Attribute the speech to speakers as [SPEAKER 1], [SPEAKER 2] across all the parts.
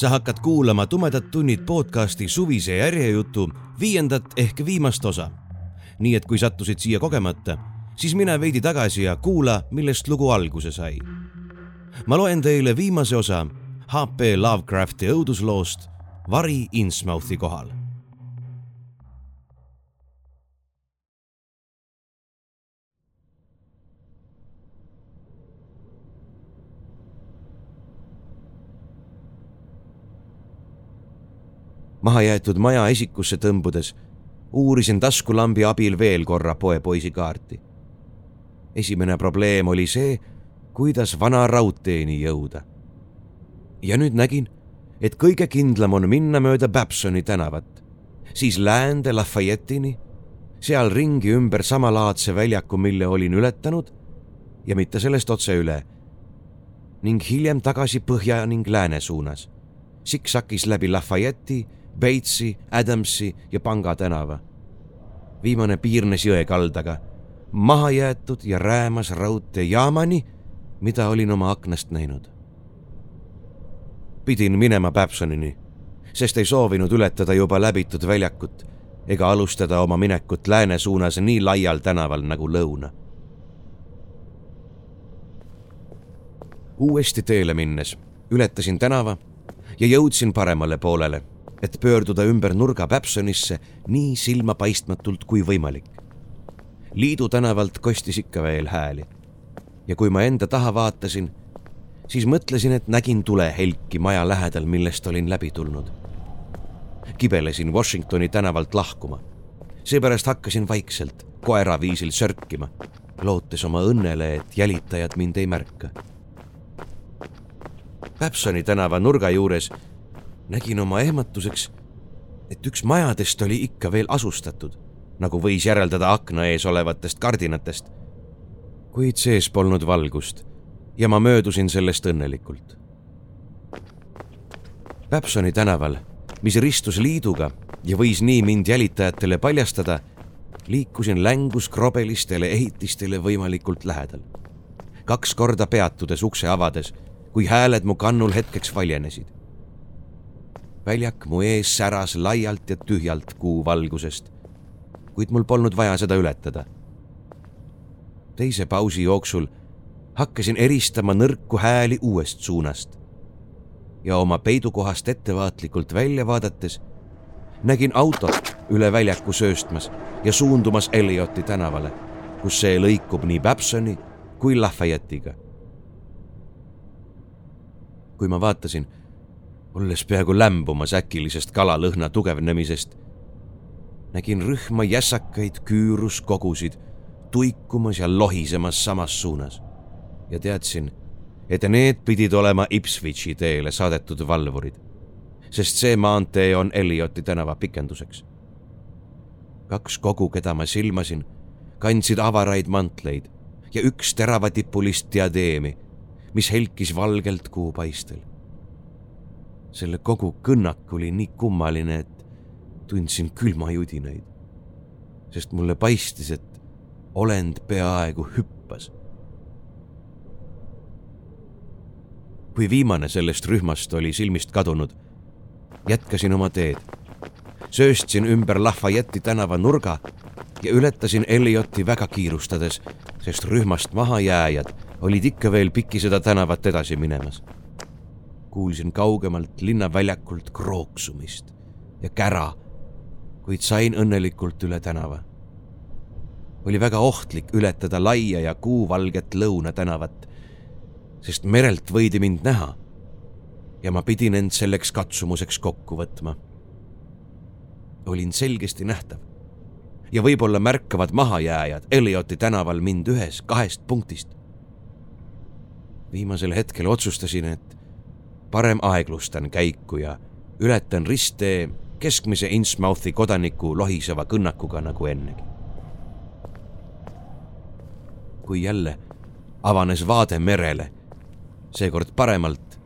[SPEAKER 1] sa hakkad kuulama Tumedad tunnid podcasti suvise järjejutu viiendat ehk viimast osa. nii et kui sattusid siia kogemata, siis mine veidi tagasi ja kuula, millest lugu alguse sai. ma loen teile viimase osa HP Lovecrafti õudusloost Vari Innsmouthi kohal mahajäetud maja esikusse tõmbudes uurisin taskulambi abil veel korra poepoisi kaarti. esimene probleem oli see, kuidas vana raudteeni jõuda. ja nüüd nägin, et kõige kindlam on minna mööda Babsoni tänavat, siis läände Lafayette'ini, seal ringi ümber samalaadse väljaku, mille olin ületanud ja mitte sellest otse üle ning hiljem tagasi põhja ning lääne suunas, siksakis läbi Lafayette'i Batesi, Adamsi ja Panga tänava. viimane piirnes jõe kaldaga, maha jäetud ja räämas raudteejaamani, mida olin oma aknast näinud. pidin minema Babsonini, sest ei soovinud ületada juba läbitud väljakut ega alustada oma minekut lääne suunas nii laial tänaval nagu lõuna. uuesti teele minnes ületasin tänava ja jõudsin paremale poolele et pöörduda ümber nurga Päpsonisse nii silmapaistmatult kui võimalik. Liidu tänavalt kostis ikka veel hääli. ja kui ma enda taha vaatasin, siis mõtlesin, et nägin tulehelki maja lähedal, millest olin läbi tulnud. kibelesin Washingtoni tänavalt lahkuma. seepärast hakkasin vaikselt koera viisil sörkima, lootes oma õnnele, et jälitajad mind ei märka. Päpsoni tänava nurga juures nägin oma ehmatuseks, et üks majadest oli ikka veel asustatud, nagu võis järeldada akna ees olevatest kardinatest. kuid sees polnud valgust ja ma möödusin sellest õnnelikult. Päpsoni tänaval, mis ristus liiduga ja võis nii mind jälitajatele paljastada, liikusin längus krobelistele ehitistele võimalikult lähedal. kaks korda peatudes ukse avades, kui hääled mu kannul hetkeks valjenesid väljak mu ees säras laialt ja tühjalt kuu valgusest, kuid mul polnud vaja seda ületada. teise pausi jooksul hakkasin eristama nõrku hääli uuest suunast ja oma peidukohast ettevaatlikult välja vaadates nägin autot üle väljaku sööstmas ja suundumas Elioti tänavale, kus see lõikub nii Babsoni kui Lafayette'iga. kui ma vaatasin olles peaaegu lämbumas äkilisest kalalõhna tugevnemisest, nägin rühma jässakaid küüruskogusid tuikumas ja lohisemas samas suunas ja teadsin, et need pidid olema Ipswichi teele saadetud valvurid, sest see maantee on Elioti tänava pikenduseks. kaks kogu, keda ma silmasin, kandsid avaraid mantleid ja üks teravatipulist diadeemi, mis helkis valgelt kuupaistel selle kogu kõnnak oli nii kummaline, et tundsin külmajudinaid, sest mulle paistis, et olend peaaegu hüppas. kui viimane sellest rühmast oli silmist kadunud, jätkasin oma teed. sööstsin ümber Lafayette'i tänava nurga ja ületasin Elioti väga kiirustades, sest rühmast mahajääjad olid ikka veel Pikiseda tänavat edasi minemas kuulsin kaugemalt linnaväljakult krooksumist ja kära, kuid sain õnnelikult üle tänava. oli väga ohtlik ületada laia ja kuuvalget Lõunatänavat, sest merelt võidi mind näha ja ma pidin end selleks katsumuseks kokku võtma. olin selgesti nähtav ja võib-olla märkavad mahajääjad Elioti tänaval mind ühes kahest punktist. viimasel hetkel otsustasin, et parem aeglustan käiku ja ületan risttee keskmise Innsmouthi kodaniku lohiseva kõnnakuga nagu ennegi. kui jälle avanes vaade merele, seekord paremalt,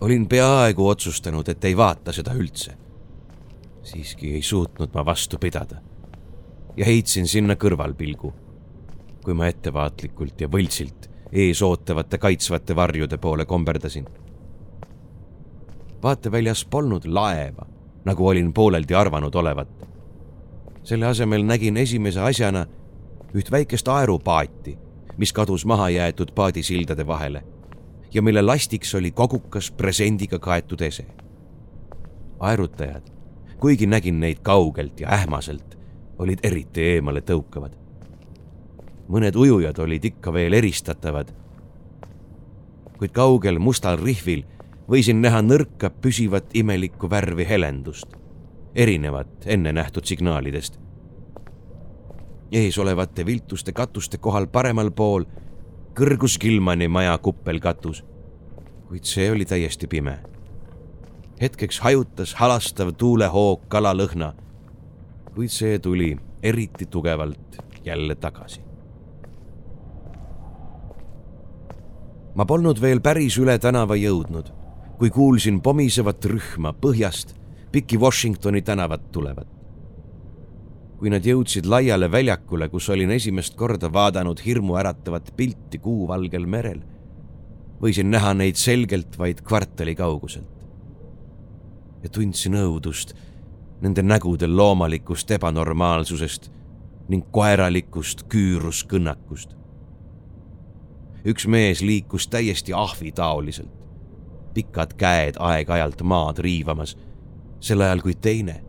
[SPEAKER 1] olin peaaegu otsustanud, et ei vaata seda üldse. siiski ei suutnud ma vastu pidada ja heitsin sinna kõrvalpilgu, kui ma ettevaatlikult ja võltsilt ees ootavate kaitsvate varjude poole komberdasin. Vaateväljas polnud laeva, nagu olin pooleldi arvanud olevat. selle asemel nägin esimese asjana üht väikest aerupaati, mis kadus mahajäetud paadisildade vahele ja mille lastiks oli kogukas presendiga kaetud ese. aerutajad, kuigi nägin neid kaugelt ja ähmaselt, olid eriti eemale tõukavad mõned ujujad olid ikka veel eristatavad. kuid kaugel mustal rihvil võisin näha nõrka püsivat imelikku värvi helendust, erinevat enne nähtud signaalidest. eesolevate viltuste katuste kohal paremal pool kõrgus Gilmani maja kuppelkatus, kuid see oli täiesti pime. hetkeks hajutas halastav tuulehoog kalalõhna, kuid see tuli eriti tugevalt jälle tagasi. ma polnud veel päris üle tänava jõudnud, kui kuulsin pomisevat rühma põhjast pikki Washingtoni tänavat tulevat. kui nad jõudsid laiale väljakule, kus olin esimest korda vaadanud hirmuäratavat pilti kuuvalgel merel, võisin näha neid selgelt vaid kvartali kauguselt. ja tundsin õudust nende nägude loomalikust ebanormaalsusest ning koeralikust küüruskõnnakust üks mees liikus täiesti ahvitaoliselt, pikad käed aeg-ajalt maad riivamas, sel ajal kui teine,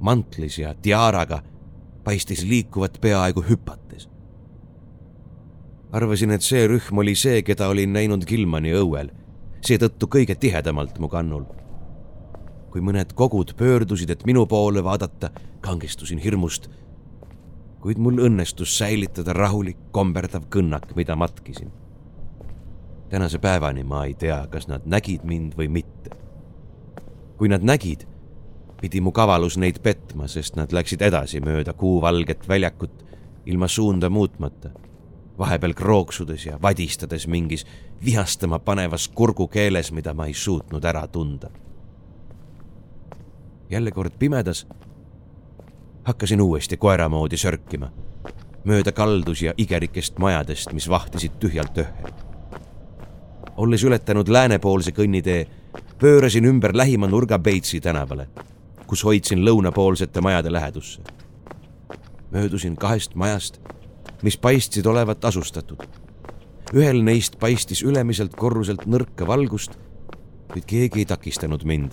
[SPEAKER 1] mantlis ja tiaraga, paistis liikuvat peaaegu hüpates. arvasin, et see rühm oli see, keda olin näinud Gilmani õuel, seetõttu kõige tihedamalt mu kannul. kui mõned kogud pöördusid, et minu poole vaadata, kangestusin hirmust kuid mul õnnestus säilitada rahulik komberdav kõnnak, mida matkisin tänase päevani ma ei tea, kas nad nägid mind või mitte. kui nad nägid, pidi mu kavalus neid petma, sest nad läksid edasi mööda kuuvalget väljakut ilma suunda muutmata, vahepeal krooksudes ja vadistades mingis vihastama panevas kurgukeeles, mida ma ei suutnud ära tunda. jälle kord pimedas hakkasin uuesti koera moodi sörkima mööda kaldus ja igerikest majadest, mis vahtisid tühjalt õhhe olles ületanud läänepoolse kõnnitee, pöörasin ümber lähima nurga Peitsi tänavale, kus hoidsin lõunapoolsete majade lähedusse. möödusin kahest majast, mis paistsid olevat asustatud. ühel neist paistis ülemiselt korruselt nõrka valgust, kuid keegi ei takistanud mind.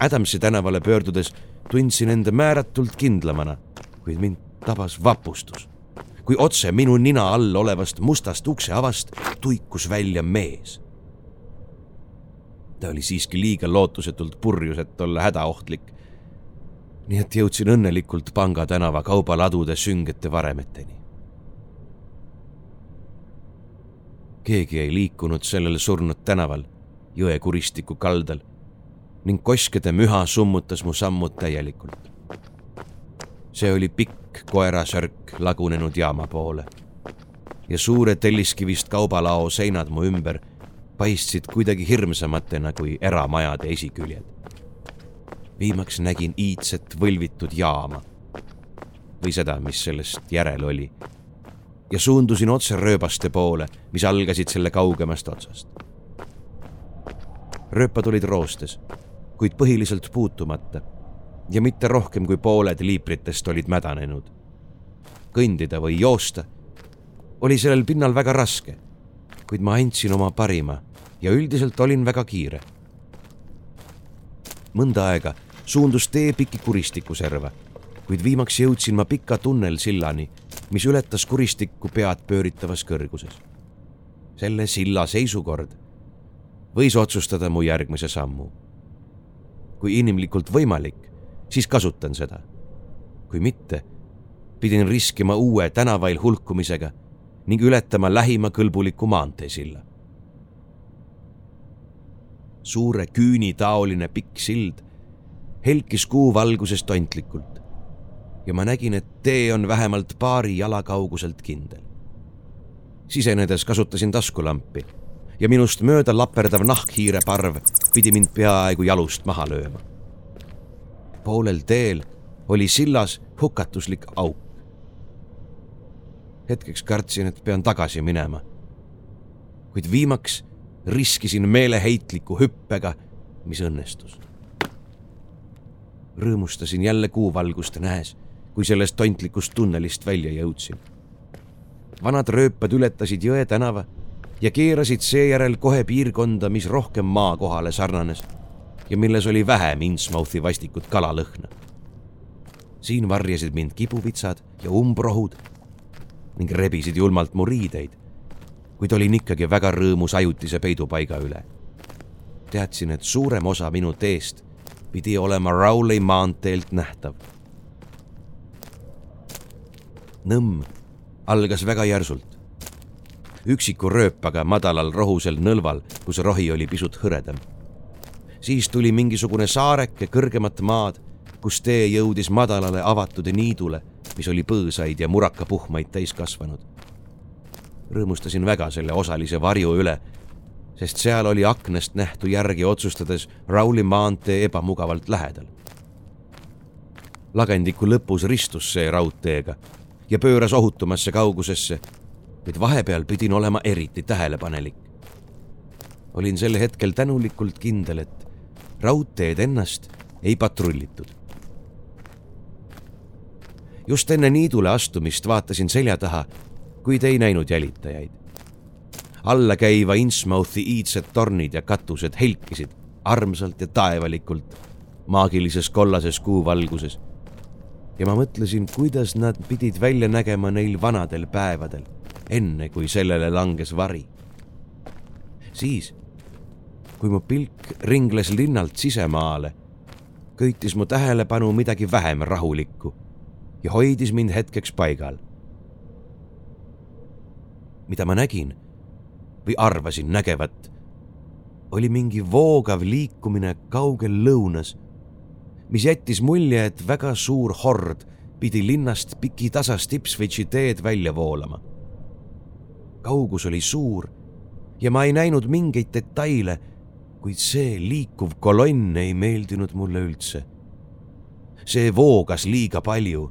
[SPEAKER 1] Adamsi tänavale pöördudes tundsin enda määratult kindlamana, kuid mind tabas vapustus kui otse minu nina all olevast mustast ukseavast tuikus välja mees. ta oli siiski liiga lootusetult purjus, et olla hädaohtlik. nii et jõudsin õnnelikult Panga tänava kaubaladude süngete varemeteni. keegi ei liikunud sellel surnud tänaval, jõe kuristiku kaldal ning koskede müha summutas mu sammud täielikult. see oli pikk pikk koerasörk lagunenud jaama poole. ja suure telliskivist kaubalao seinad mu ümber paistsid kuidagi hirmsamatena kui eramajade esiküljed. viimaks nägin iidset võlvitud jaama või seda, mis sellest järel oli ja suundusin otse rööbaste poole, mis algasid selle kaugemast otsast. rööpad olid roostes, kuid põhiliselt puutumata ja mitte rohkem kui pooled liipritest olid mädanenud. kõndida või joosta oli sellel pinnal väga raske, kuid ma andsin oma parima ja üldiselt olin väga kiire. mõnda aega suundus tee piki kuristiku serva, kuid viimaks jõudsin ma pika tunnelsillani, mis ületas kuristikku pead pööritavas kõrguses. selle silla seisukord võis otsustada mu järgmise sammu. kui inimlikult võimalik, siis kasutan seda. kui mitte, pidin riskima uue tänavail hulkumisega ning ületama lähima kõlbuliku maanteesilla. suure küünitaoline pikk sild, helkis kuu valguses tontlikult ja ma nägin, et tee on vähemalt paari jala kauguselt kindel. sisenedes kasutasin taskulampi ja minust mööda laperdav nahkhiireparv pidi mind peaaegu jalust maha lööma. Poolel teel oli sillas hukatuslik auk. hetkeks kartsin, et pean tagasi minema. kuid viimaks riskisin meeleheitliku hüppega, mis õnnestus. rõõmustasin jälle kuuvalgust nähes, kui sellest tontlikust tunnelist välja jõudsin. vanad rööpad ületasid Jõe tänava ja keerasid seejärel kohe piirkonda, mis rohkem maakohale sarnanes ja milles oli vähem Innsmouthi vastikut kalalõhna. siin varjasid mind kibuvitsad ja umbrohud ning rebisid julmalt mu riideid, kuid olin ikkagi väga rõõmus ajutise peidupaiga üle. teadsin, et suurem osa minu teest pidi olema Rowley maanteelt nähtav. Nõmm algas väga järsult üksiku rööpaga madalal rohusel nõlval, kus rohi oli pisut hõredam. Siis tuli mingisugune saareke kõrgemat maad, kus tee jõudis madalale avatud niidule, mis oli põõsaid ja murakapuhmaid täis kasvanud. rõõmustasin väga selle osalise varju üle, sest seal oli aknast nähtu järgi otsustades Rauli maantee ebamugavalt lähedal. lagendiku lõpus ristus see raudteega ja pööras ohutumasse kaugusesse kuid vahepeal pidin olema eriti tähelepanelik. olin sel hetkel tänulikult kindel, et raudteed ennast ei patrullitud. just enne niidule astumist vaatasin selja taha, kuid ei näinud jälitajaid. allakäiva Innsmouthi iidsed tornid ja katused helkisid armsalt ja taevalikult maagilises kollases kuuvalguses. ja ma mõtlesin, kuidas nad pidid välja nägema neil vanadel päevadel enne kui sellele langes vari. siis, kui mu pilk ringles linnalt sisemaale, köitis mu tähelepanu midagi vähem rahulikku ja hoidis mind hetkeks paigal. mida ma nägin või arvasin nägevat, oli mingi voogav liikumine kaugel lõunas, mis jättis mulje, et väga suur hord pidi linnast pikitasast Ipswichi teed välja voolama kaugus oli suur ja ma ei näinud mingeid detaile, kuid see liikuv kolonn ei meeldinud mulle üldse. see voogas liiga palju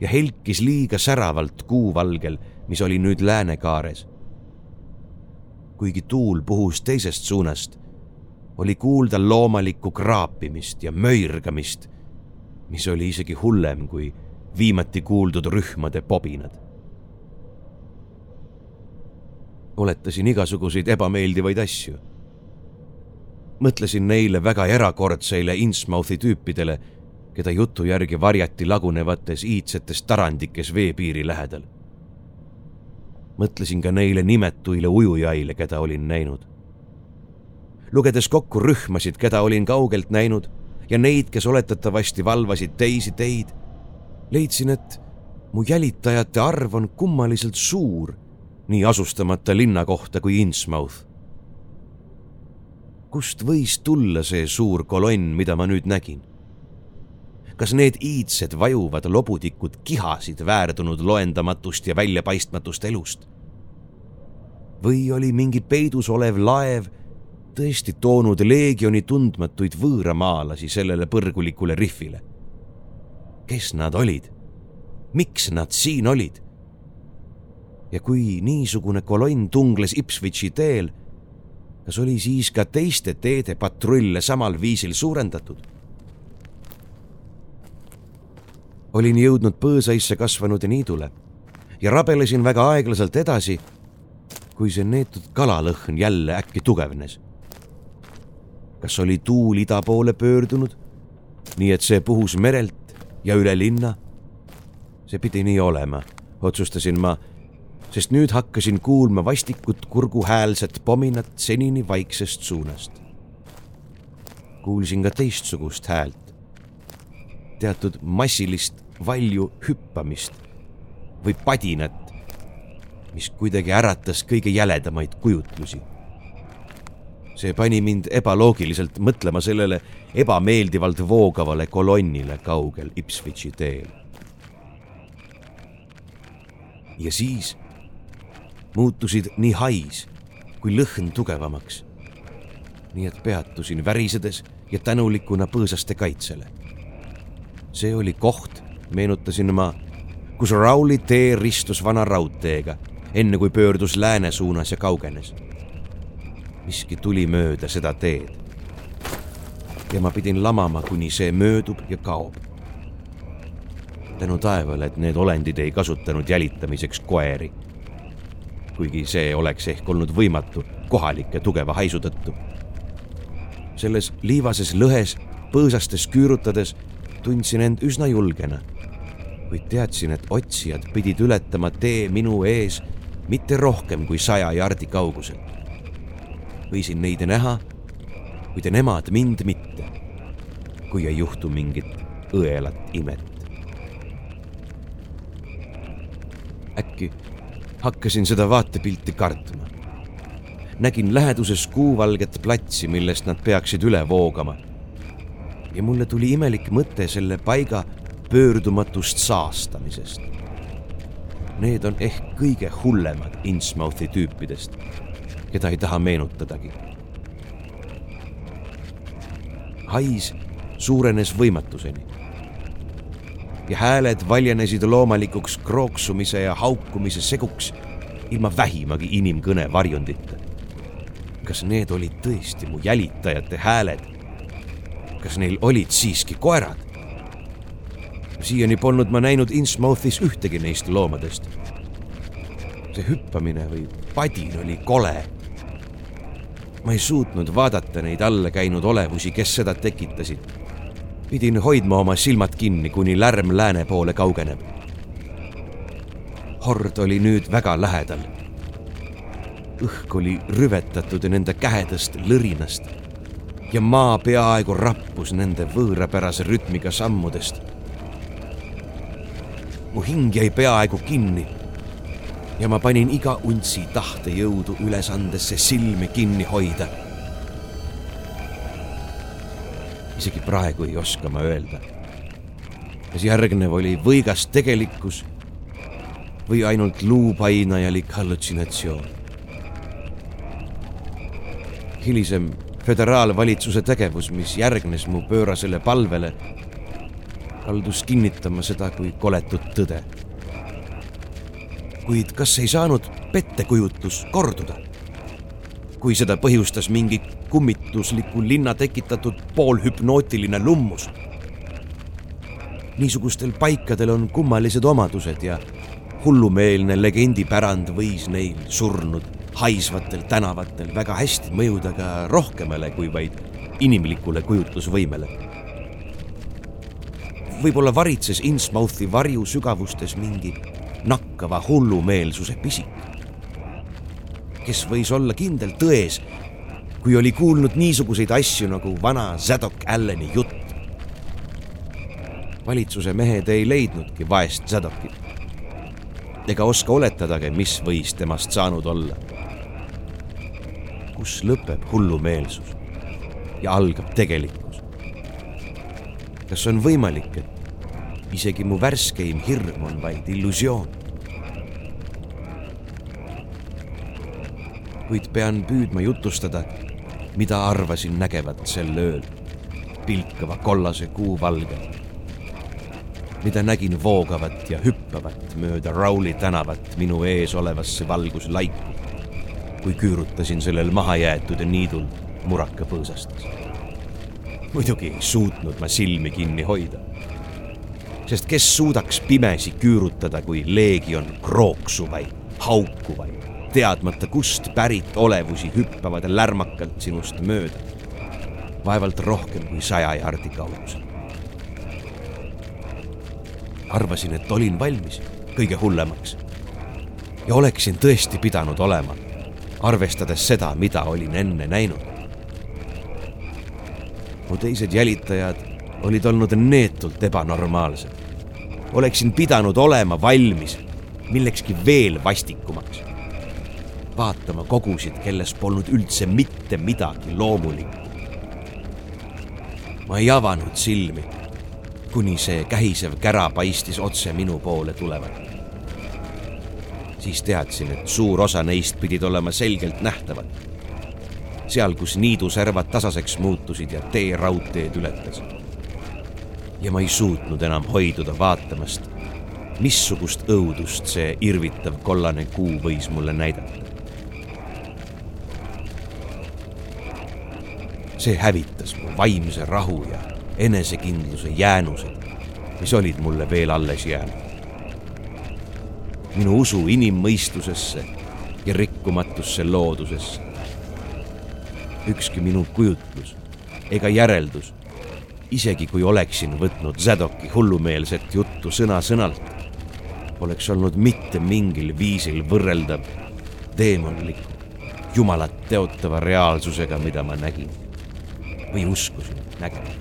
[SPEAKER 1] ja helkis liiga säravalt kuuvalgel, mis oli nüüd läänekaares. kuigi tuul puhus teisest suunast, oli kuulda loomalikku kraapimist ja möirgamist, mis oli isegi hullem kui viimati kuuldud rühmade pobinad oletasin igasuguseid ebameeldivaid asju. Mõtlesin neile väga erakordseile Innsmouthi tüüpidele, keda jutu järgi varjati lagunevates iidsetes tarandikes veepiiri lähedal. mõtlesin ka neile nimetuile ujujaile, keda olin näinud. lugedes kokku rühmasid, keda olin kaugelt näinud ja neid, kes oletatavasti valvasid teisi teid, leidsin, et mu jälitajate arv on kummaliselt suur nii asustamata linna kohta kui Innsmouth. Kust võis tulla see suur kolonn, mida ma nüüd nägin? kas need iidsed vajuvad lobutikud kihasid väärdunud loendamatust ja väljapaistmatust elust? või oli mingi peidus olev laev tõesti toonud leegioni tundmatuid võõramaalasi sellele põrgulikule rihvile? kes nad olid? miks nad siin olid? ja kui niisugune kolonn tungles Ipswichi teel, kas oli siis ka teiste teede patrulle samal viisil suurendatud? olin jõudnud põõsaisse kasvanud niidule ja rabelesin väga aeglaselt edasi, kui see neetud kalalõhn jälle äkki tugevnes. kas oli tuul ida poole pöördunud, nii et see puhus merelt ja üle linna? see pidi nii olema, otsustasin ma sest nüüd hakkasin kuulma vastikut kurguhäälset pominat senini vaiksest suunast. kuulsin ka teistsugust häält, teatud massilist valju hüppamist või padinat, mis kuidagi äratas kõige jäledamaid kujutlusi. see pani mind ebaloogiliselt mõtlema sellele ebameeldivalt voogavale kolonnile kaugel Ipswichi teel. ja siis muutusid nii hais kui lõhn tugevamaks. nii et peatusin värisedes ja tänulikuna põõsaste kaitsele. see oli koht, meenutasin ma, kus Rauli tee ristus vana raudteega, enne kui pöördus lääne suunas ja kaugenes miski tuli mööda seda teed. ja ma pidin lamama, kuni see möödub ja kaob. tänu taevale, et need olendid ei kasutanud jälitamiseks koeri. Kuigi see oleks ehk olnud võimatu kohalike tugeva haisu tõttu. selles liivases lõhes põõsastes küürutades tundsin end üsna julgena, kuid teadsin, et otsijad pidid ületama tee minu ees mitte rohkem kui saja jardi kauguselt võisin neid näha, kuid nemad mind mitte, kui ei juhtu mingit õelat imet. äkki hakkasin seda vaatepilti kartma. nägin läheduses kuuvalget platsi, millest nad peaksid üle voogama. ja mulle tuli imelik mõte selle paiga pöördumatust saastamisest. Need on ehk kõige hullemad Innsmouthi tüüpidest keda ei taha meenutadagi. hais suurenes võimatuseni. Ja hääled valjenesid loomalikuks krooksumise ja haukumise seguks ilma vähimagi inimkõne varjundita. kas need olid tõesti mu jälitajate hääled? kas neil olid siiski koerad? siiani polnud ma näinud Innsmouthis ühtegi neist loomadest. see hüppamine või padin oli kole ma ei suutnud vaadata neid alla käinud olevusi, kes seda tekitasid. Pidin hoidma oma silmad kinni, kuni lärm lääne poole kaugeneb. hord oli nüüd väga lähedal. õhk oli rüvetatud nende kähedast lõrinast ja maa peaaegu rappus nende võõrapärase rütmiga sammudest. mu hing jäi peaaegu kinni ja ma panin iga untsi tahtejõudu ülesandesse silmi kinni hoida. Isegi praegu ei oska ma öelda, kas järgnev oli võigas tegelikkus või ainult luupainajalik hallutsinatsioon. hilisem föderaalvalitsuse tegevus, mis järgnes mu pöörasele palvele, kaldus kinnitama seda kui koletut tõde kuid kas ei saanud pettekujutlus korduda? kui seda põhjustas mingi kummitusliku linna tekitatud poolhüpnootiline lummus. niisugustel paikadel on kummalised omadused ja hullumeelne legendipärand võis neil surnud haisvatel tänavatel väga hästi mõjuda ka rohkemale kui vaid inimlikule kujutlusvõimele. võib-olla varitses Innsmouthi varju sügavustes mingi nakkava hullumeelsuse pisik. kes võis olla kindel tões, kui oli kuulnud niisuguseid asju nagu vana Zadok Alleni jutt. valitsuse mehed ei leidnudki vaest Zadokit. ega oska oletadagi, mis võis temast saanud olla. kus lõpeb hullumeelsus ja algab tegelikkus? kas on võimalik, et isegi mu värskeim hirm on vaid illusioon. kuid pean püüdma jutustada, mida arvasin nägevat sel ööl pilkava kollase kuu valgel. mida nägin voogavat ja hüppavat mööda Rauli tänavat minu ees olevasse valguslaiku, kui küürutasin sellel mahajäetud niidul muraka põõsastes. muidugi ei suutnud ma silmi kinni hoida sest kes suudaks pimesi küürutada, kui leegion krooksuvaid, haukuvaid, teadmata kust pärit olevusi hüppavad lärmakalt sinust mööda. vaevalt rohkem kui saja jardi kaugusel. arvasin, et olin valmis kõige hullemaks. ja oleksin tõesti pidanud olema, arvestades seda, mida olin enne näinud. mu teised jälitajad olid olnud neetult ebanormaalsed oleksin pidanud olema valmis millekski veel vastikumaks. Vaatama kogusid, kelles polnud üldse mitte midagi loomulikku. ma ei avanud silmi, kuni see kähisev kära paistis otse minu poole tulevat. siis teadsin, et suur osa neist pidid olema selgelt nähtavad. seal, kus niiduservad tasaseks muutusid ja tee raudteed ületas. ja ma ei suutnud enam hoiduda vaatamast, missugust õudust see irvitav kollane kuu võis mulle näidata. See hävitas mu vaimse rahu ja enesekindluse jäänused, mis olid mulle veel alles jäänud. minu usu inimmõistusesse ja rikkumatusse loodusesse. ükski minu kujutlus ega järeldus, isegi kui oleksin võtnud Zadoki hullumeelset juttu sõna-sõnalt, poleks olnud mitte mingil viisil võrreldav teemonliku, jumalat teotava reaalsusega, mida ma nägin või uskusin nägema.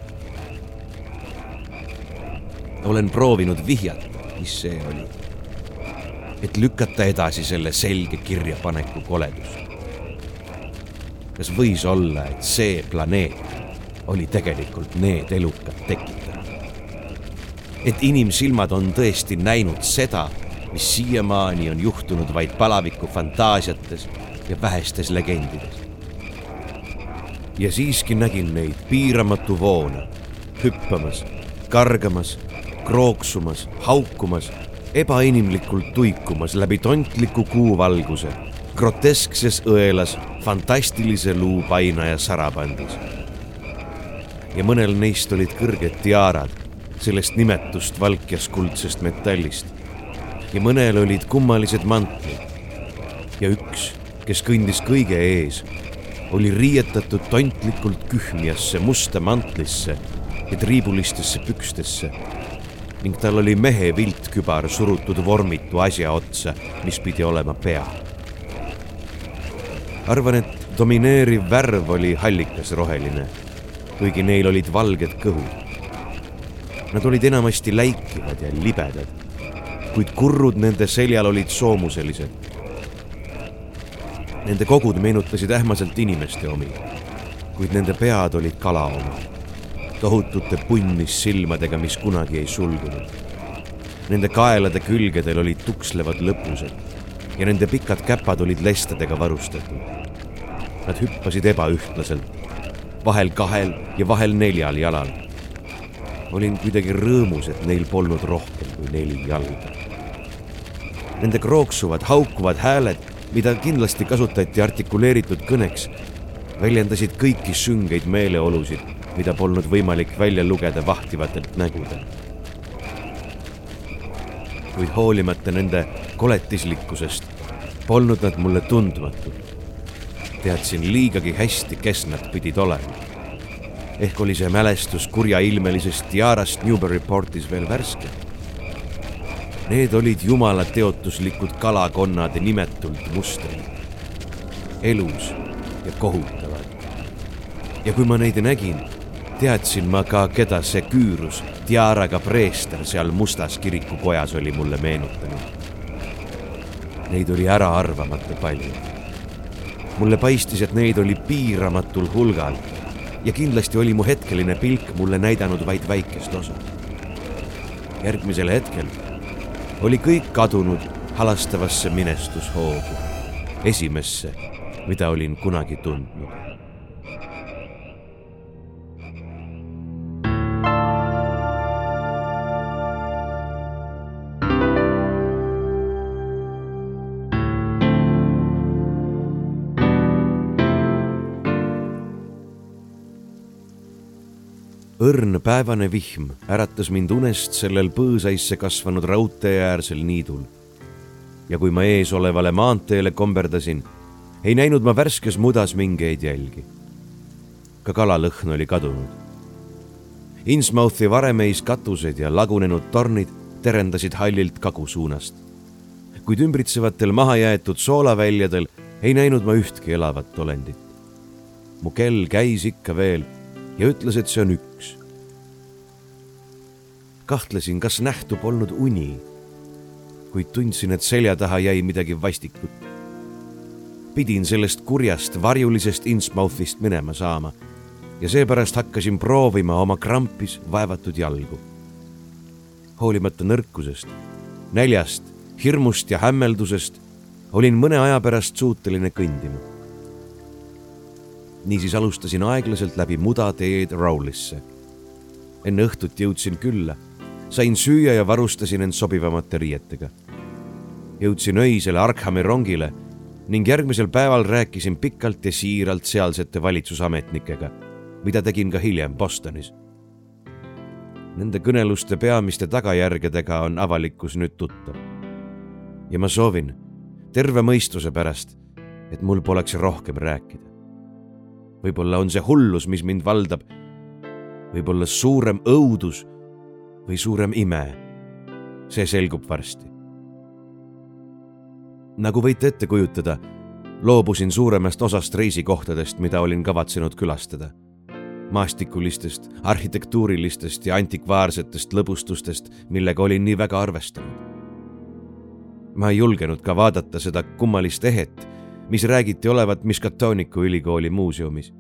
[SPEAKER 1] olen proovinud vihjata, mis see oli, et lükata edasi selle selge kirjapaneku koledust. kas võis olla, et see planeet oli tegelikult need elukad tekitanud? et inimsilmad on tõesti näinud seda, mis siiamaani on juhtunud vaid palaviku fantaasiates ja vähestes legendides ja siiski nägin neid piiramatu voona, hüppamas, kargamas, krooksumas, haukumas, ebainimlikult tuikumas läbi tontliku kuuvalguse, groteskses õelas, fantastilise luupainaja sarapandis. ja mõnel neist olid kõrged tiarad sellest nimetust valkjaskuldsest metallist ja mõnel olid kummalised mantlid. ja üks, kes kõndis kõige ees, oli riietatud tontlikult kühmjasse musta mantlisse ja triibulistesse pükstesse ning tal oli mehe viltkübar surutud vormitu asja otsa, mis pidi olema pea. arvan, et domineeriv värv oli hallikasroheline, kuigi neil olid valged kõhud. Nad olid enamasti läikivad ja libedad, kuid kurrud nende seljal olid soomuselised Nende kogud meenutasid ähmaselt inimeste omi, kuid nende pead olid kala omad, tohutute punnis silmadega, mis kunagi ei sulgunud. Nende kaelade külgedel olid tukslevad lõpused ja nende pikad käpad olid lestadega varustatud. Nad hüppasid ebaühtlaselt, vahel kahel ja vahel neljal jalal. olin kuidagi rõõmus, et neil polnud rohkem kui neli jalga. Nende krooksuvad, haukuvad hääled mida kindlasti kasutati artikuleeritud kõneks, väljendasid kõiki süngeid meeleolusid, mida polnud võimalik välja lugeda vahtivatelt nägudelt. kuid hoolimata nende koletislikkusest, polnud nad mulle tundmatud. teadsin liigagi hästi, kes nad pidid olema. ehk oli see mälestus kurjailmelisest Diarast Newburyportis veel värske Need olid jumala teotuslikud kalakonnad nimetult mustrid, elus ja kohutavad. ja kui ma neid nägin, teadsin ma ka, keda see küürus tiaraga preester seal mustas kirikukojas oli mulle meenutanud. Neid oli äraarvamata palju. mulle paistis, et neid oli piiramatul hulgal ja kindlasti oli mu hetkeline pilk mulle näidanud vaid väikest osa. järgmisel hetkel oli kõik kadunud halastavasse minestushoogu, esimesse, mida olin kunagi tundnud. Õrn päevane vihm äratas mind unest sellel põõsaisse kasvanud raudteeäärsel niidul. ja kui ma eesolevale maanteele komberdasin, ei näinud ma värskes mudas mingeid jälgi. ka kalalõhn oli kadunud. Innsmouthi varemeis katused ja lagunenud tornid terendasid hallilt kagusuunast. kuid ümbritsevatel mahajäetud soolaväljadel ei näinud ma ühtki elavat olendit. mu kell käis ikka veel ja ütles, et see on üks. Kahtlesin, kas nähtu polnud uni, kuid tundsin, et selja taha jäi midagi vastikut. pidin sellest kurjast varjulisest Innsmouthist minema saama ja seepärast hakkasin proovima oma krampis vaevatud jalgu. hoolimata nõrkusest, näljast, hirmust ja hämmeldusest olin mõne aja pärast suuteline kõndima. niisiis alustasin aeglaselt läbi mudateed Rowlisse. enne õhtut jõudsin külla, sain süüa ja varustasin end sobivamate riietega. jõudsin öisele Arkhami rongile ning järgmisel päeval rääkisin pikalt ja siiralt sealsete valitsusametnikega mida tegin ka hiljem Bostonis. Nende kõneluste peamiste tagajärgedega on avalikkus nüüd tuttav. ja ma soovin terve mõistuse pärast, et mul poleks rohkem rääkida. võib-olla on see hullus, mis mind valdab, võib-olla suurem õudus või suurem ime. see selgub varsti. nagu võite ette kujutada, loobusin suuremast osast reisikohtadest, mida olin kavatsenud külastada maastikulistest, arhitektuurilistest ja antikvaarsetest lõbustustest, millega olin nii väga arvestanud. ma ei julgenud ka vaadata seda kummalist ehet, mis räägiti olevat Miskatoniku ülikooli muuseumis.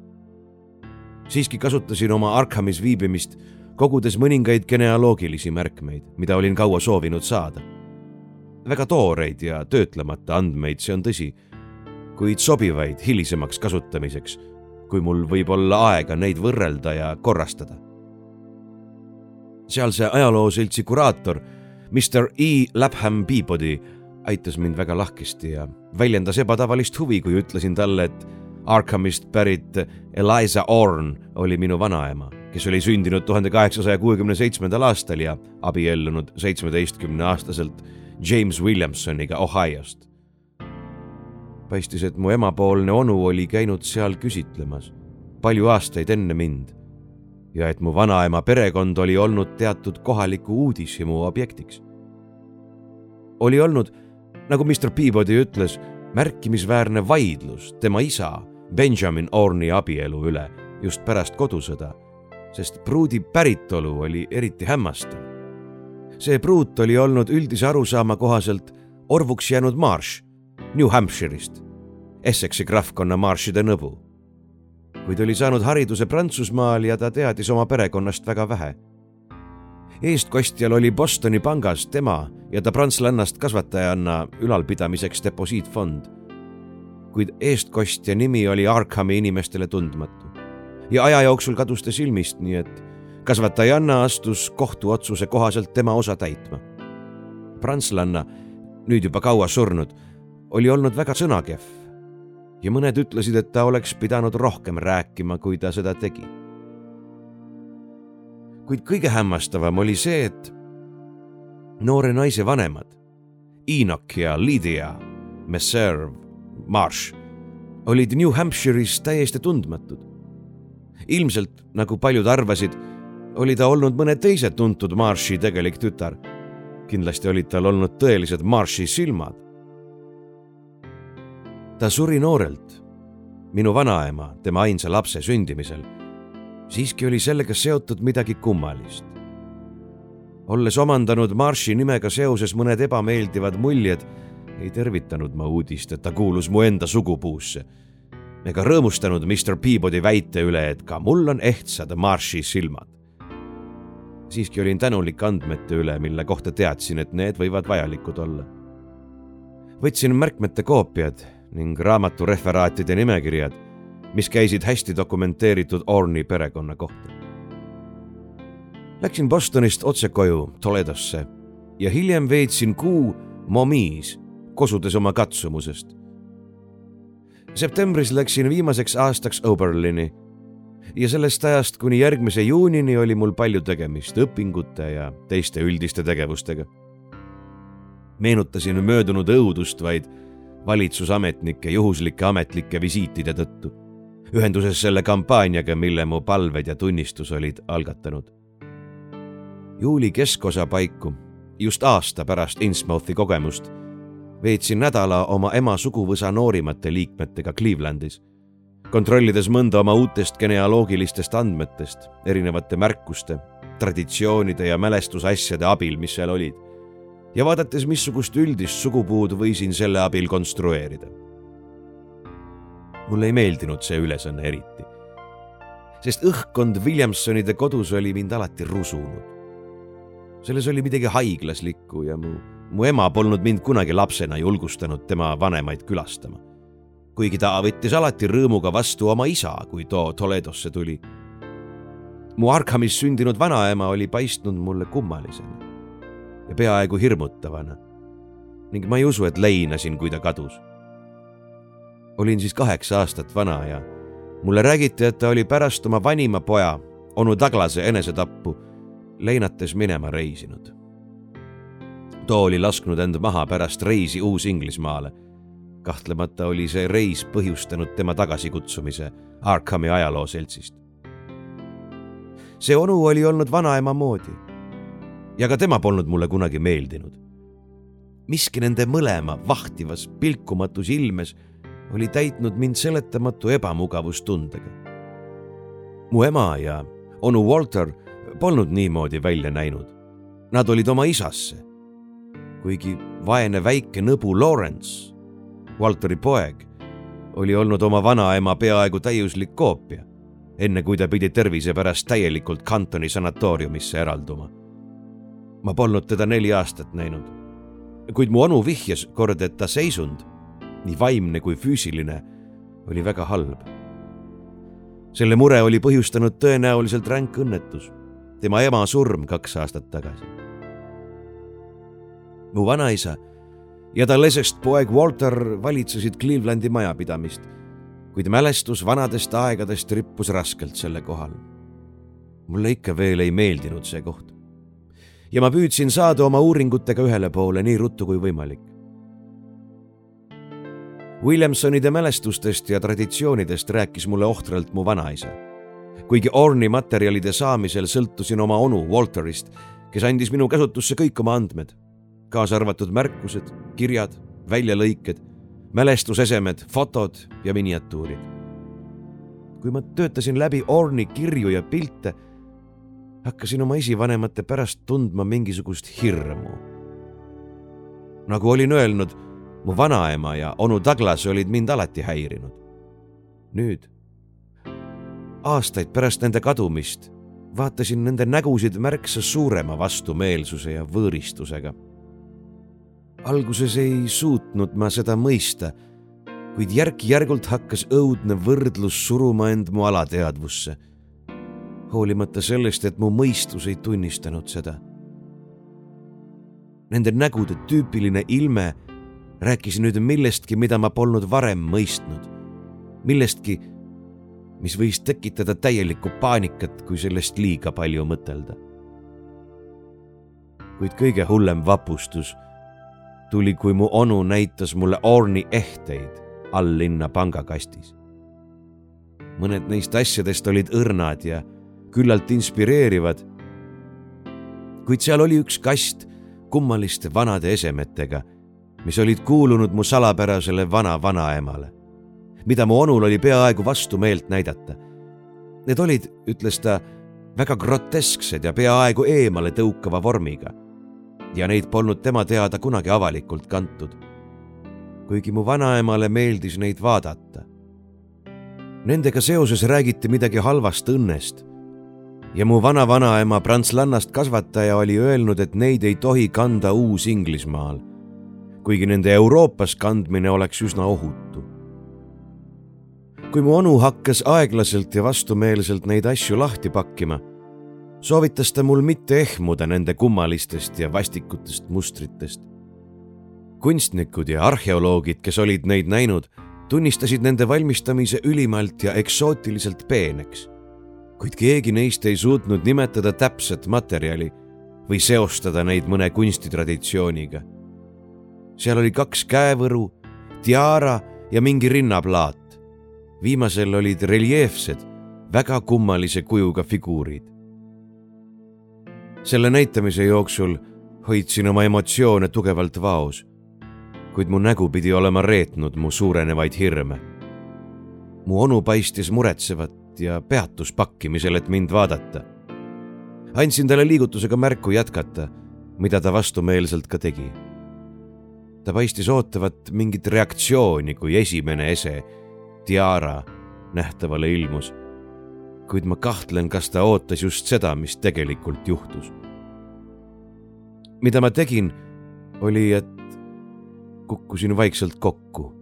[SPEAKER 1] siiski kasutasin oma Arkhamis viibimist, kogudes mõningaid genealoogilisi märkmeid, mida olin kaua soovinud saada. väga tooreid ja töötlemata andmeid, see on tõsi, kuid sobivaid hilisemaks kasutamiseks kui mul võib olla aega neid võrrelda ja korrastada. sealse ajalooseltsi kuraator, Mr E Lapham Peabody aitas mind väga lahkesti ja väljendas ebatavalist huvi, kui ütlesin talle, et Arkhamist pärit Eliza Orn oli minu vanaema, kes oli sündinud tuhande kaheksasaja kuuekümne seitsmendal aastal ja abiellunud seitsmeteistkümne aastaselt James Williamsoniga Ohiost paistis, et mu emapoolne onu oli käinud seal küsitlemas palju aastaid enne mind ja et mu vanaema perekond oli olnud teatud kohaliku uudishimu objektiks. oli olnud, nagu Mr Peabody ütles, märkimisväärne vaidlus tema isa Benjamin Orni abielu üle just pärast kodusõda, sest pruudi päritolu oli eriti hämmastav. see pruut oli olnud üldise arusaama kohaselt orvuks jäänud Marsh New Hampshire'ist, Essexi krahvkonna Marshide nõbu. kuid oli saanud hariduse Prantsusmaal ja ta teadis oma perekonnast väga vähe. eestkostjal oli Bostoni pangas tema ja ta prantslannast kasvatajanna ülalpidamiseks deposiitfond. kuid eestkostja nimi oli Arkhami inimestele tundmatu ja aja jooksul kadus ta silmist, nii et kasvatajanna astus kohtuotsuse kohaselt tema osa täitma. prantslanna, nüüd juba kaua surnud oli olnud väga sõnakehv ja mõned ütlesid, et ta oleks pidanud rohkem rääkima, kui ta seda tegi. kuid kõige hämmastavam oli see, et noore naise vanemad, Enoch ja Lydia Messerv Marsh, olid New Hampshire'is täiesti tundmatud. Ilmselt, nagu paljud arvasid, oli ta olnud mõne teise tuntud Marshi tegelik tütar. kindlasti olid tal olnud tõelised Marshi silmad ta suri noorelt, minu vanaema, tema ainsa lapse sündimisel. siiski oli sellega seotud midagi kummalist. olles omandanud Marshi nimega seoses mõned ebameeldivad muljed, ei tervitanud ma uudist, et ta kuulus mu enda sugupuusse ega rõõmustanud Mr Peabody väite üle, et ka mul on ehtsad Marshi silmad. siiski olin tänulik andmete üle, mille kohta teadsin, et need võivad vajalikud olla. võtsin märkmete koopiad ning raamatu referaatide nimekirjad, mis käisid hästi dokumenteeritud Orni perekonna kohta. Läksin Bostonist otse koju Toledosse ja hiljem veetsin kuu Momiis, kosudes oma katsumusest. Septembris läksin viimaseks aastaks Oberlini ja sellest ajast kuni järgmise juunini oli mul palju tegemist õpingute ja teiste üldiste tegevustega. meenutasin möödunud õudust vaid valitsusametnike juhuslike ametlike visiitide tõttu, ühenduses selle kampaaniaga, mille mu palved ja tunnistus olid algatanud. juuli keskosa paiku, just aasta pärast Innsmouthi kogemust, veetsin nädala oma ema suguvõsa noorimate liikmetega Clevelandis, kontrollides mõnda oma uutest genealoogilistest andmetest, erinevate märkuste, traditsioonide ja mälestusasjade abil, mis seal olid ja vaadates, missugust üldist sugupuud võisin selle abil konstrueerida. mulle ei meeldinud see ülesanne eriti. sest õhkkond Williamsonide kodus oli mind alati rusunud. Selles oli midagi haiglaslikku ja mu, mu ema polnud mind kunagi lapsena julgustanud tema vanemaid külastama. kuigi ta võttis alati rõõmuga vastu oma isa, kui too Toledosse tuli. mu Arkhamis sündinud vanaema oli paistnud mulle kummalisena ja peaaegu hirmutavana ning ma ei usu, et leinasin, kui ta kadus olin siis kaheksa aastat vana ja mulle räägiti, et ta oli pärast oma vanima poja, onu Douglase enesetappu leinates minema reisinud. too oli lasknud end maha pärast reisi Uus-Inglismaale. kahtlemata oli see reis põhjustanud tema tagasikutsumise Arkhami ajalooseltsist. see onu oli olnud vanaema moodi ja ka tema polnud mulle kunagi meeldinud. miski nende mõlema vahtivas pilkumatus ilmes oli täitnud mind seletamatu ebamugavustundega. mu ema ja onu Walter polnud niimoodi välja näinud. Nad olid oma isasse. kuigi vaene väike nõbu Lawrence, Walteri poeg, oli olnud oma vanaema peaaegu täiuslik koopia, enne kui ta pidi tervise pärast täielikult Cantoni sanatooriumisse eralduma. ma polnud teda neli aastat näinud, kuid mu onu vihjas kord, et ta seisund nii vaimne kui füüsiline, oli väga halb. selle mure oli põhjustanud tõenäoliselt ränk õnnetus, tema ema surm kaks aastat tagasi. mu vanaisa ja ta lesest poeg Walter valitsesid Clevelandi majapidamist, kuid mälestus vanadest aegadest rippus raskelt selle kohal. mulle ikka veel ei meeldinud see koht. ja ma püüdsin saada oma uuringutega ühele poole nii ruttu kui võimalik Williamsonide mälestustest ja traditsioonidest rääkis mulle ohtralt mu vanaisa. Kuigi Orni materjalide saamisel sõltusin oma onu Walterist, kes andis minu käsutusse kõik oma andmed, kaasa arvatud märkused, kirjad, väljalõiked, mälestusesemed, fotod ja miniatuurid. kui ma töötasin läbi Orni kirju ja pilte, hakkasin oma esivanemate pärast tundma mingisugust hirmu. nagu olin öelnud mu vanaema ja onu Douglas olid mind alati häirinud. nüüd, aastaid pärast nende kadumist, vaatasin nende nägusid märksa suurema vastumeelsuse ja võõristusega. alguses ei suutnud ma seda mõista, kuid järk-järgult hakkas õudne võrdlus suruma end mu alateadvusse. hoolimata sellest, et mu mõistus ei tunnistanud seda. Nende nägude tüüpiline ilme rääkis nüüd millestki, mida ma polnud varem mõistnud. millestki, mis võis tekitada täielikku paanikat, kui sellest liiga palju mõtelda. kuid kõige hullem vapustus tuli, kui mu onu näitas mulle Orni ehteid all linna pangakastis. mõned neist asjadest olid õrnad ja küllalt inspireerivad. kuid seal oli üks kast kummaliste vanade esemetega mis olid kuulunud mu salapärasele vana-vanaemale, mida mu onul oli peaaegu vastumeelt näidata. Need olid, ütles ta, väga grotesksed ja peaaegu eemale tõukava vormiga. ja neid polnud tema teada kunagi avalikult kantud. kuigi mu vanaemale meeldis neid vaadata. Nendega seoses räägiti midagi halvast õnnest ja mu vana-vanaema prantslannast kasvataja oli öelnud, et neid ei tohi kanda Uus-Inglismaal kuigi nende Euroopas kandmine oleks üsna ohutu. Kui mu onu hakkas aeglaselt ja vastumeelselt neid asju lahti pakkima, soovitas ta mul mitte ehmuda nende kummalistest ja vastikutest mustritest. kunstnikud ja arheoloogid, kes olid neid näinud, tunnistasid nende valmistamise ülimalt ja eksootiliselt peeneks. kuid keegi neist ei suutnud nimetada täpset materjali või seostada neid mõne kunstitraditsiooniga seal oli kaks käevõru, tiara ja mingi rinnaplaat. Viimasel olid reljeefsed, väga kummalise kujuga figuurid. selle näitamise jooksul hoidsin oma emotsioone tugevalt vaos, kuid mu nägu pidi olema reetnud mu suurenevaid hirme. mu onu paistis muretsevat ja peatus pakkimisel, et mind vaadata. andsin talle liigutusega märku jätkata, mida ta vastumeelselt ka tegi ta paistis ootavat mingit reaktsiooni, kui esimene ese, tiara nähtavale ilmus. kuid ma kahtlen, kas ta ootas just seda, mis tegelikult juhtus. mida ma tegin, oli, et kukkusin vaikselt kokku,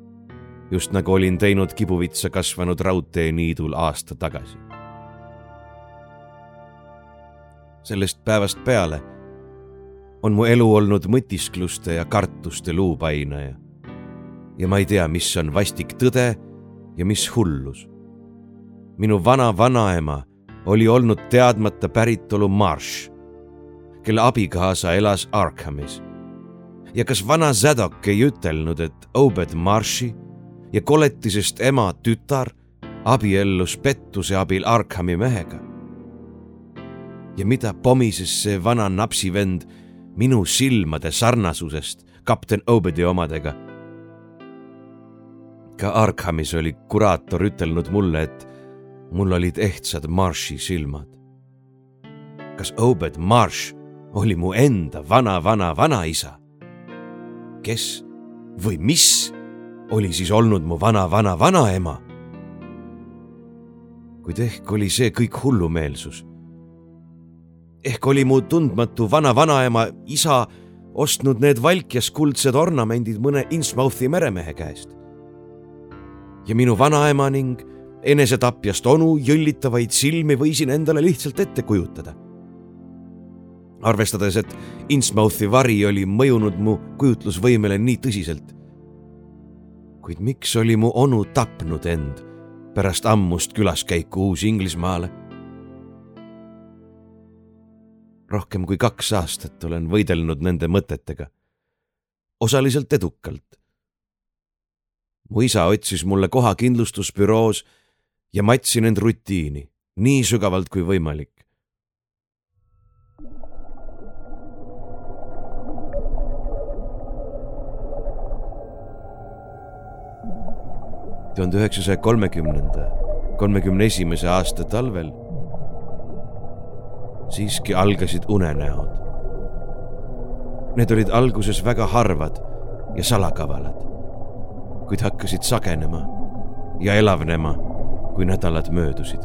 [SPEAKER 1] just nagu olin teinud kibuvitsa kasvanud raudteeniidul aasta tagasi. sellest päevast peale on mu elu olnud mõtiskluste ja kartuste luupainaja. ja ma ei tea, mis on vastik tõde ja mis hullus. minu vana vanaema oli olnud teadmata päritolu Marsh, kelle abikaasa elas Arkhamis. ja kas vana Zadok ei ütelnud, et Obed Marshi ja koletisest ema tütar abiellus pettuse abil Arkhami mehega? ja mida pomises see vana napsivend minu silmade sarnasusest kapten Obedi omadega. Ka Arkhamis oli kuraator ütelnud mulle, et mul olid ehtsad Marshi silmad. kas Obed Marsh oli mu enda vana-vana-vanaisa? kes või mis oli siis olnud mu vana-vana-vanaema? kuid ehk oli see kõik hullumeelsus ehk oli mu tundmatu vana-vanaema isa ostnud need valkjas kuldsed ornamendid mõne Innsmouthi meremehe käest. Ja minu vanaema ning enesetapjast onu jõllitavaid silmi võisin endale lihtsalt ette kujutada. arvestades, et Innsmouthi vari oli mõjunud mu kujutlusvõimele nii tõsiselt. kuid miks oli mu onu tapnud end pärast ammust külaskäiku Uus-Inglismaale? rohkem kui kaks aastat olen võidelnud nende mõtetega. osaliselt edukalt. Mu isa otsis mulle koha kindlustusbüroos ja matsin end rutiini nii sügavalt kui võimalik. tuhande üheksasaja kolmekümnenda, kolmekümne esimese aasta talvel siiski algasid unenäod. Need olid alguses väga harvad ja salakavalad, kuid hakkasid sagenema ja elavnema, kui nädalad möödusid.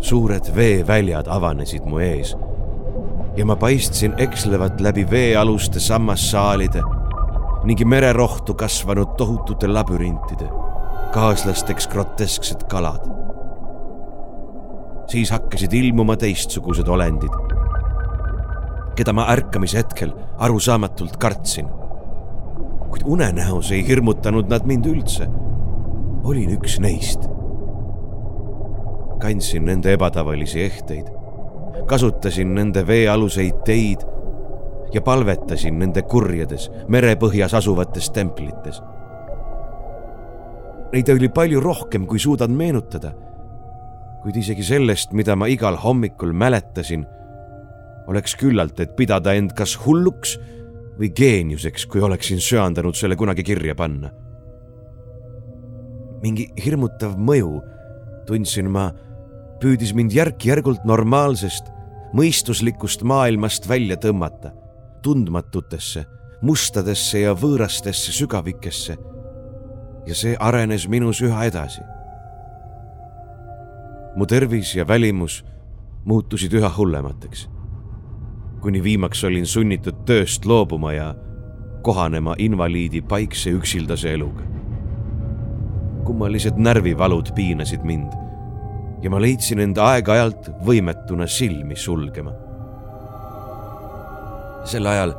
[SPEAKER 1] suured veeväljad avanesid mu ees ja ma paistsin ekslevat läbi veealuste sammassaalide ning mererohtu kasvanud tohutute labürintide, kaaslasteks grotesksed kalad siis hakkasid ilmuma teistsugused olendid, keda ma ärkamise hetkel arusaamatult kartsin. Kuid unenäos ei hirmutanud nad mind üldse. olin üks neist. kandsin nende ebatavalisi ehteid, kasutasin nende veealuseid teid ja palvetasin nende kurjades merepõhjas asuvates templites. Neid oli palju rohkem, kui suudan meenutada kuid isegi sellest, mida ma igal hommikul mäletasin, oleks küllalt, et pidada end kas hulluks või geeniuseks, kui oleksin söandanud selle kunagi kirja panna. mingi hirmutav mõju, tundsin ma, püüdis mind järk-järgult normaalsest, mõistuslikust maailmast välja tõmmata, tundmatutesse, mustadesse ja võõrastesse sügavikesse. ja see arenes minus üha edasi mu tervis ja välimus muutusid üha hullemateks. Kuni viimaks olin sunnitud tööst loobuma ja kohanema invaliidi paikse üksildase eluga. kummalised närvivalud piinasid mind ja ma leidsin end aeg-ajalt võimetuna silmi sulgema. sel ajal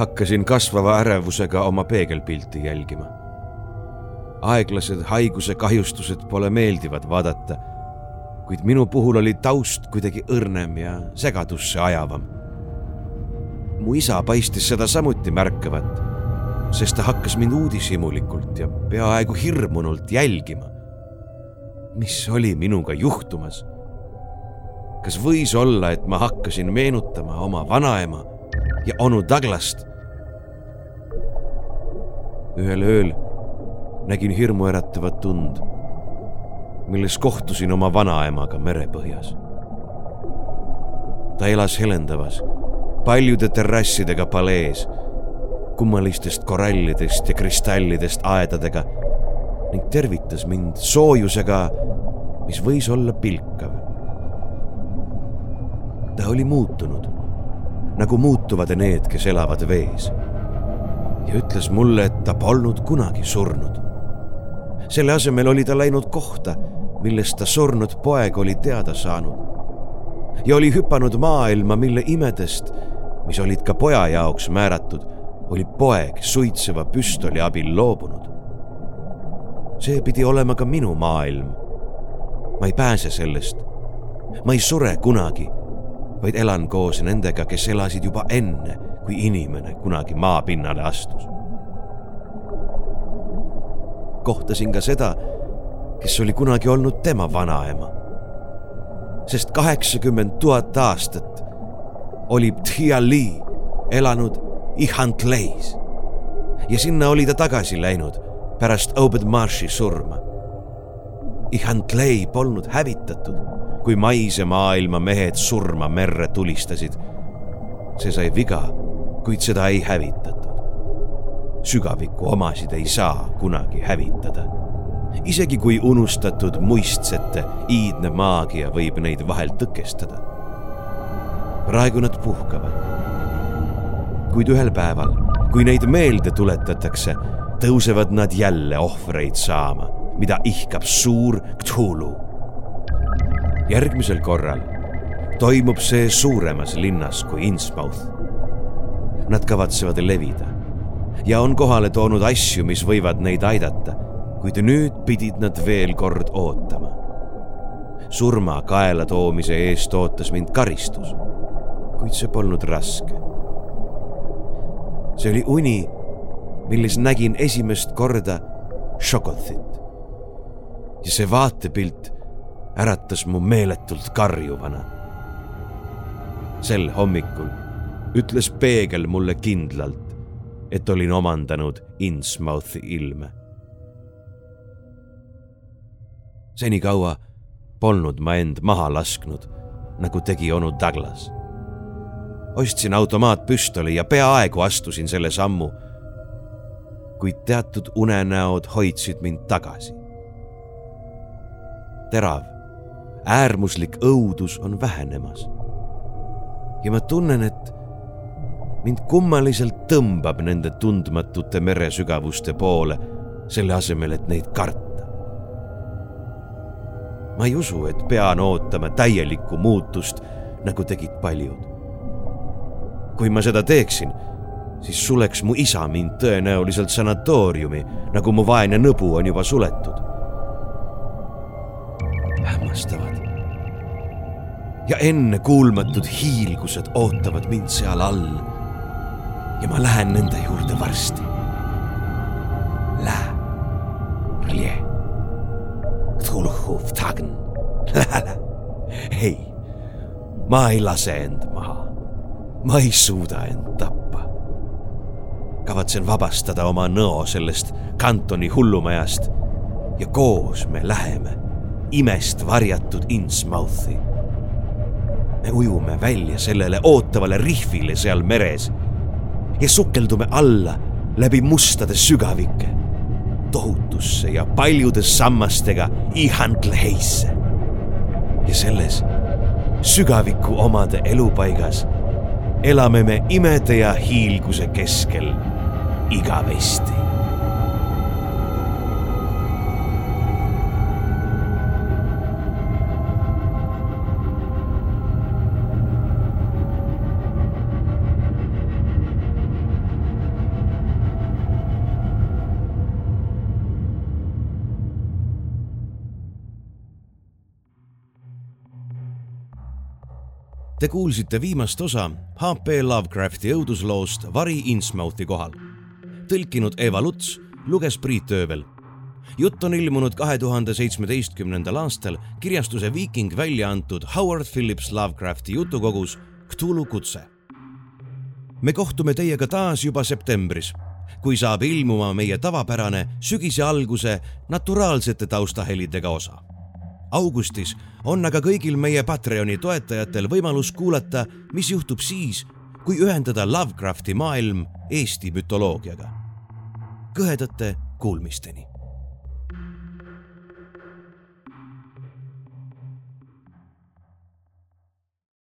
[SPEAKER 1] hakkasin kasvava ärevusega oma peegelpilti jälgima. aeglased haiguse kahjustused pole meeldivad vaadata kuid minu puhul oli taust kuidagi õrnem ja segadusse ajavam. mu isa paistis seda samuti märkavat, sest ta hakkas mind uudishimulikult ja peaaegu hirmunult jälgima. mis oli minuga juhtumas? kas võis olla, et ma hakkasin meenutama oma vanaema ja onu Douglast? ühel ööl nägin hirmuäratavat und milles kohtusin oma vanaemaga merepõhjas. ta elas helendavas, paljude terrassidega palees, kummalistest korallidest ja kristallidest aedadega ning tervitas mind soojusega, mis võis olla pilkav. ta oli muutunud, nagu muutuvad need, kes elavad vees. ja ütles mulle, et ta polnud kunagi surnud. Selle asemel oli ta läinud kohta, millest ta surnud poeg oli teada saanud ja oli hüpanud maailma, mille imedest, mis olid ka poja jaoks määratud, oli poeg suitseva püstoli abil loobunud see pidi olema ka minu maailm. ma ei pääse sellest. ma ei sure kunagi, vaid elan koos nendega, kes elasid juba enne, kui inimene kunagi maapinnale astus. Kohtasin ka seda, kes oli kunagi olnud tema vanaema. sest kaheksakümmend tuhat aastat oli Tchiali elanud Ihantleis ja sinna oli ta tagasi läinud pärast Obed Marshi surma. Ihantlei polnud hävitatud, kui maise maailma mehed surma merre tulistasid. see sai viga, kuid seda ei hävitatud. Sügaviku omasid ei saa kunagi hävitada. isegi kui unustatud muistsete iidne maagia võib neid vahel tõkestada. praegu nad puhkavad. kuid ühel päeval, kui neid meelde tuletatakse tõusevad nad jälle ohvreid saama, mida ihkab suur Cthulhu. järgmisel korral toimub see suuremas linnas kui Innsmouth. Nad kavatsevad levida ja on kohale toonud asju, mis võivad neid aidata, kuid nüüd pidid nad veel kord ootama. surma kaela toomise eest ootas mind karistus, kuid see polnud raske. see oli uni milles nägin esimest korda Šokothit. ja see vaatepilt äratas mu meeletult karjuvana. sel hommikul ütles peegel mulle kindlalt, et olin omandanud Innsmouthi ilme. senikaua polnud ma end maha lasknud, nagu tegi onu Douglas. ostsin automaatpüstoli ja peaaegu astusin selle sammu kuid teatud unenäod hoidsid mind tagasi. terav, äärmuslik õudus on vähenemas. ja ma tunnen, et mind kummaliselt tõmbab nende tundmatute meresügavuste poole, selle asemel, et neid karta. ma ei usu, et pean ootama täielikku muutust, nagu tegid paljud. kui ma seda teeksin siis suleks mu isa mind tõenäoliselt sanatooriumi, nagu mu vaene nõbu on juba suletud. hämmastavad. ja ennekuulmatud hiilgused ootavad mind seal all. Ja ma lähen nende juurde varsti. Lähe, Rlie, Tulhov Tagn, ei, ma ei lase end maha. ma ei suuda end tappa kavatsen vabastada oma nõo sellest kantoni hullumajast ja koos me läheme imest varjatud Innsmouthi. me ujume välja sellele ootavale rihvile seal meres ja sukeldume alla läbi mustade sügavike tohutusse ja paljude sammastega Ihantleheisse. ja selles sügaviku omade elupaigas elame me imede ja hiilguse keskel igavesti. Te kuulsite viimast osa H.P. Lovecrafti õudusloost Vari Innsmouthi kohal tõlkinud Eva Luts, luges Priit Öövel. jutt on ilmunud kahe tuhande seitsmeteistkümnendal aastal kirjastuse Viiking välja antud Howard Phillips Lovecrafti jutukogus Cthulhu kutse. me kohtume teiega taas juba septembris, kui saab ilmuma meie tavapärane sügise alguse naturaalsete taustahelidega osa augustis on aga kõigil meie Patreoni toetajatel võimalus kuulata, mis juhtub siis, kui ühendada Lovecrafti maailm Eesti mütoloogiaga. Kõhedate kuulmisteni